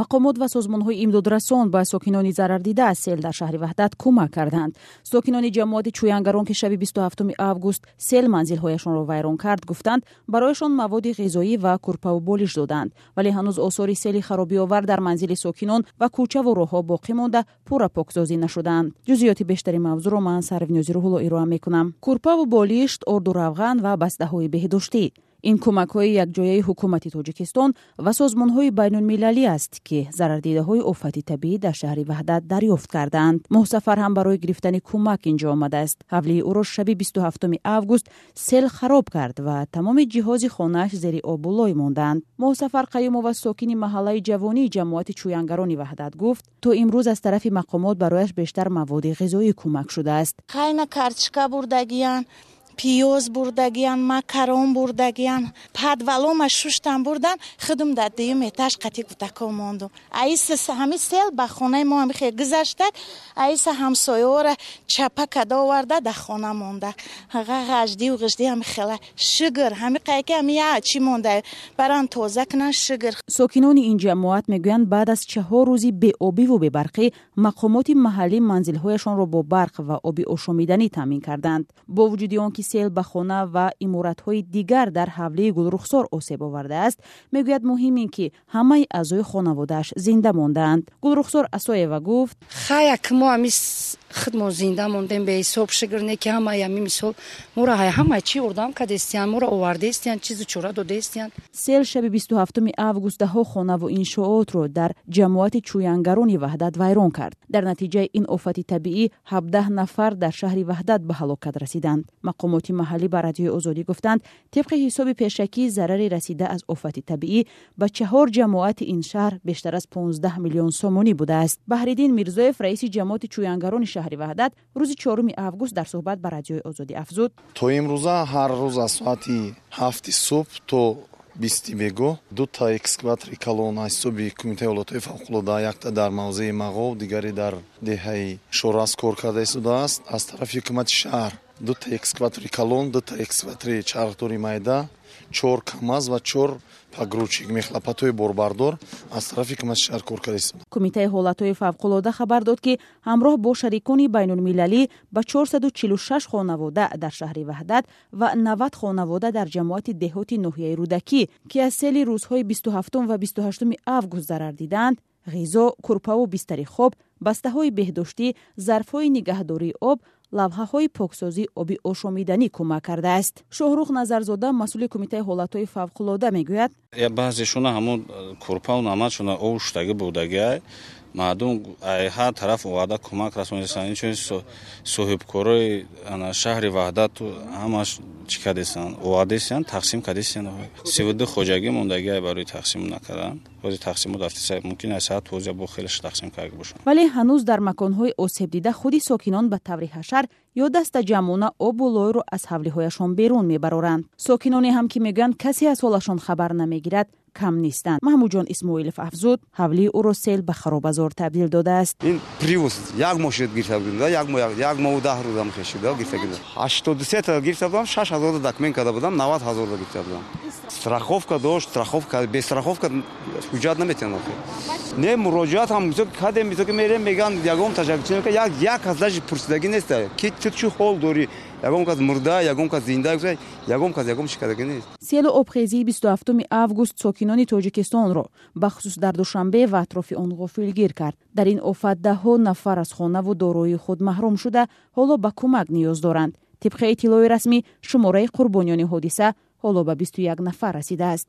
мақомот ва созмонҳои имдодрасон ба сокинони зарардида аз сел дар шаҳри ваҳдат кӯмак карданд. Сокинони ҷамоати чӯянгарон ки шаби 27 август сел манзилҳояшонро вайрон кард гуфтанд барояшон маводи ғизоӣ ва курпаву болиш доданд. Вале ҳанӯз осори сели харобиовар дар манзили сокинон ва кӯчаву роҳҳо боқӣ монда пурра поксозӣ нашуданд. Ҷузъиёти бештари мавзӯъро ман сарвинёзи рӯҳулло ироа мекунам. Курпаву болишт орду равған ва бастаҳои беҳдоштӣ ин кӯмакҳои якҷояи ҳукумати тоҷикистон ва созмонҳои байнулмилалӣ аст ки зарардидаҳои офати табиӣ дар шаҳри ваҳдат дарёфт карданд. Муҳсафар ҳам барои гирифтани кӯмак ин ҷо омадааст. Ҳавлии ӯро шаби 27 август сел хароб кард ва тамоми ҷиҳози хонааш зери обу лой монданд. Муҳсафар қаюмова сокини маҳаллаи ҷавонии ҷамоати чӯянгарони ваҳдат гуфт то имрӯз аз тарафи мақомот барояш бештар маводи ғизоӣ кӯмак шудааст қайна картишка бурдагиян пиёз бурдагиян макарон бурдагиян падвалома шуштан бурдан худум дар дуюм этаж қатӣ кутако мондум аиса ҳами сел ба хонаи мо ҳамихе гузаштад аиса ҳамсояора чапа када оварда дар хона монда ғаждию ғижди ҳамихела шугр ҳами қайки ҳами я чӣ монда баран тоза кунан шугр сокинони ин ҷамоат мегӯянд баъд аз чаҳор рӯзи беобиву бебарқӣ мақомоти маҳаллӣ манзилҳояшонро бо барқ ва оби ошомиданӣ таъмин карданд бо вуҷуди он ки ки сел ба хона ва иморатҳои дигар дар ҳавлии гулрухсор осеб овардааст мегӯяд муҳим ин ки ҳамаи аъзои хонаводааш зинда мондаанд гулрухсор асоева гуфт хаяк мо амис худмо зинда мондем беҳисоб шигрне ки ҳамаи ами мисол мора ҳамаи чӣ ордам кадестиян мора овардестиян чизу чора додестиян сел шаби бисту ҳафтуми август даҳо хонаву иншоотро дар ҷамоати чӯянгарони ваҳдат вайрон кард. Дар натиҷаи ин офати табиӣ ҳабдаҳ нафар дар шаҳри ваҳдат ба ҳалокат расиданд мақомоти маҳаллӣ ба радиои озодӣ гуфтанд тибқи ҳисоби пешакӣ зараре расида аз офати табиӣ ба чаҳор ҷамоати ин шаҳр бештар аз 15 миллион сомонӣ будааст баҳриддин мирзоев раиси ҷамоати чӯянгарони шаҳри ваҳдат рӯзи чоруми август дар суҳбат ба радиои озодӣ афзуд то имрӯза ҳар рӯз аз соати ҳафти субҳ то бисти бегоҳ дута экскаватори калон аз ҳисоби кумитаи ҳолатҳои фавқулода якта дар мавзеи мағов дигаре дар деҳаи шорас кор карда истодааст аз тарафи ҳукумати шаҳр дута экскаватори калон дута экскаватори чархдори майда чор камаз ва чор пагручик мехлапатҳои борбардор аз тарафи ҳукумати шаҳр кор карда истода кумитаи ҳолатҳои фавқулода хабар дод ки ҳамроҳ бо шарикони байнулмилалӣ ба 446 хонавода дар шаҳри ваҳдат ва 90 хонавода дар ҷамоати деҳоти ноҳияи рӯдакӣ ки аз сели рӯзҳои 27 ва 28 август зарар диданд ғизо курпаву бистари хоб бастаҳои беҳдоштӣ зарфҳои нигаҳдории об лавҳаҳои поксозӣ оби ошомиданӣ кӯмак кардааст. Шоҳрух назарзода масъули кумитаи ҳолатҳои фавқулода мегӯяд. Баъзешона ҳамон курпау намадшона ов шудаги будагиай мардум ҳар тараф оварда кӯмак расонидастанд инчунин соҳибкорои шаҳри ваҳдат ҳамаш чӣ кардестанд овардестанд тақсим кардестанд сивду хоҷагӣ мондагиай барои тақсим накарданд бози тақсимо дафтиса мумкин аст. Саат тоза бо хелаш тақсим карда бошанд. Вале ҳанӯз дар маконҳои осебдида худи сокинон ба таври ҳашар ё даста ҷамона обу лойро аз ҳавлиҳояшон берун мебароранд. Сокиноне ҳам ки мегӯянд касе аз ҳолашон хабар намегирад کم نیستند محمود جان اسماعیلف افزود حولی او را سیل به تبدیل داده است. این پریوس یک ماشید گرفته بودم یک ماه یک ما و ده روزم خشیده گرفته بودم 83 تا گرفته بودم 6000 دکمن کرده بودم 90000 گرفته بودم страховка дошт страховка бестраховка ҳуҷҷат наметавонад не муроҷиат ҳам кадем ки мерем меган ягон ташаккур як кас даже пурсидагӣ неста. Ки ту чӣ ҳол дорӣ? Ягон кас мурда ягон кас зинда ягон кас ягон шикардагӣ нест. Селу обхезии бисту ҳафтуми август сокинони тоҷикистонро бахусус дар душанбе ва атрофи он ғофилгир кард. Дар ин офат даҳҳо нафар аз хонаву дороии худ маҳрум шуда ҳоло ба кӯмак ниёз доранд. Тибқи иттилои расмӣ шумораи қурбониёни ҳодиса ҳоло ба бисту як нафар расидааст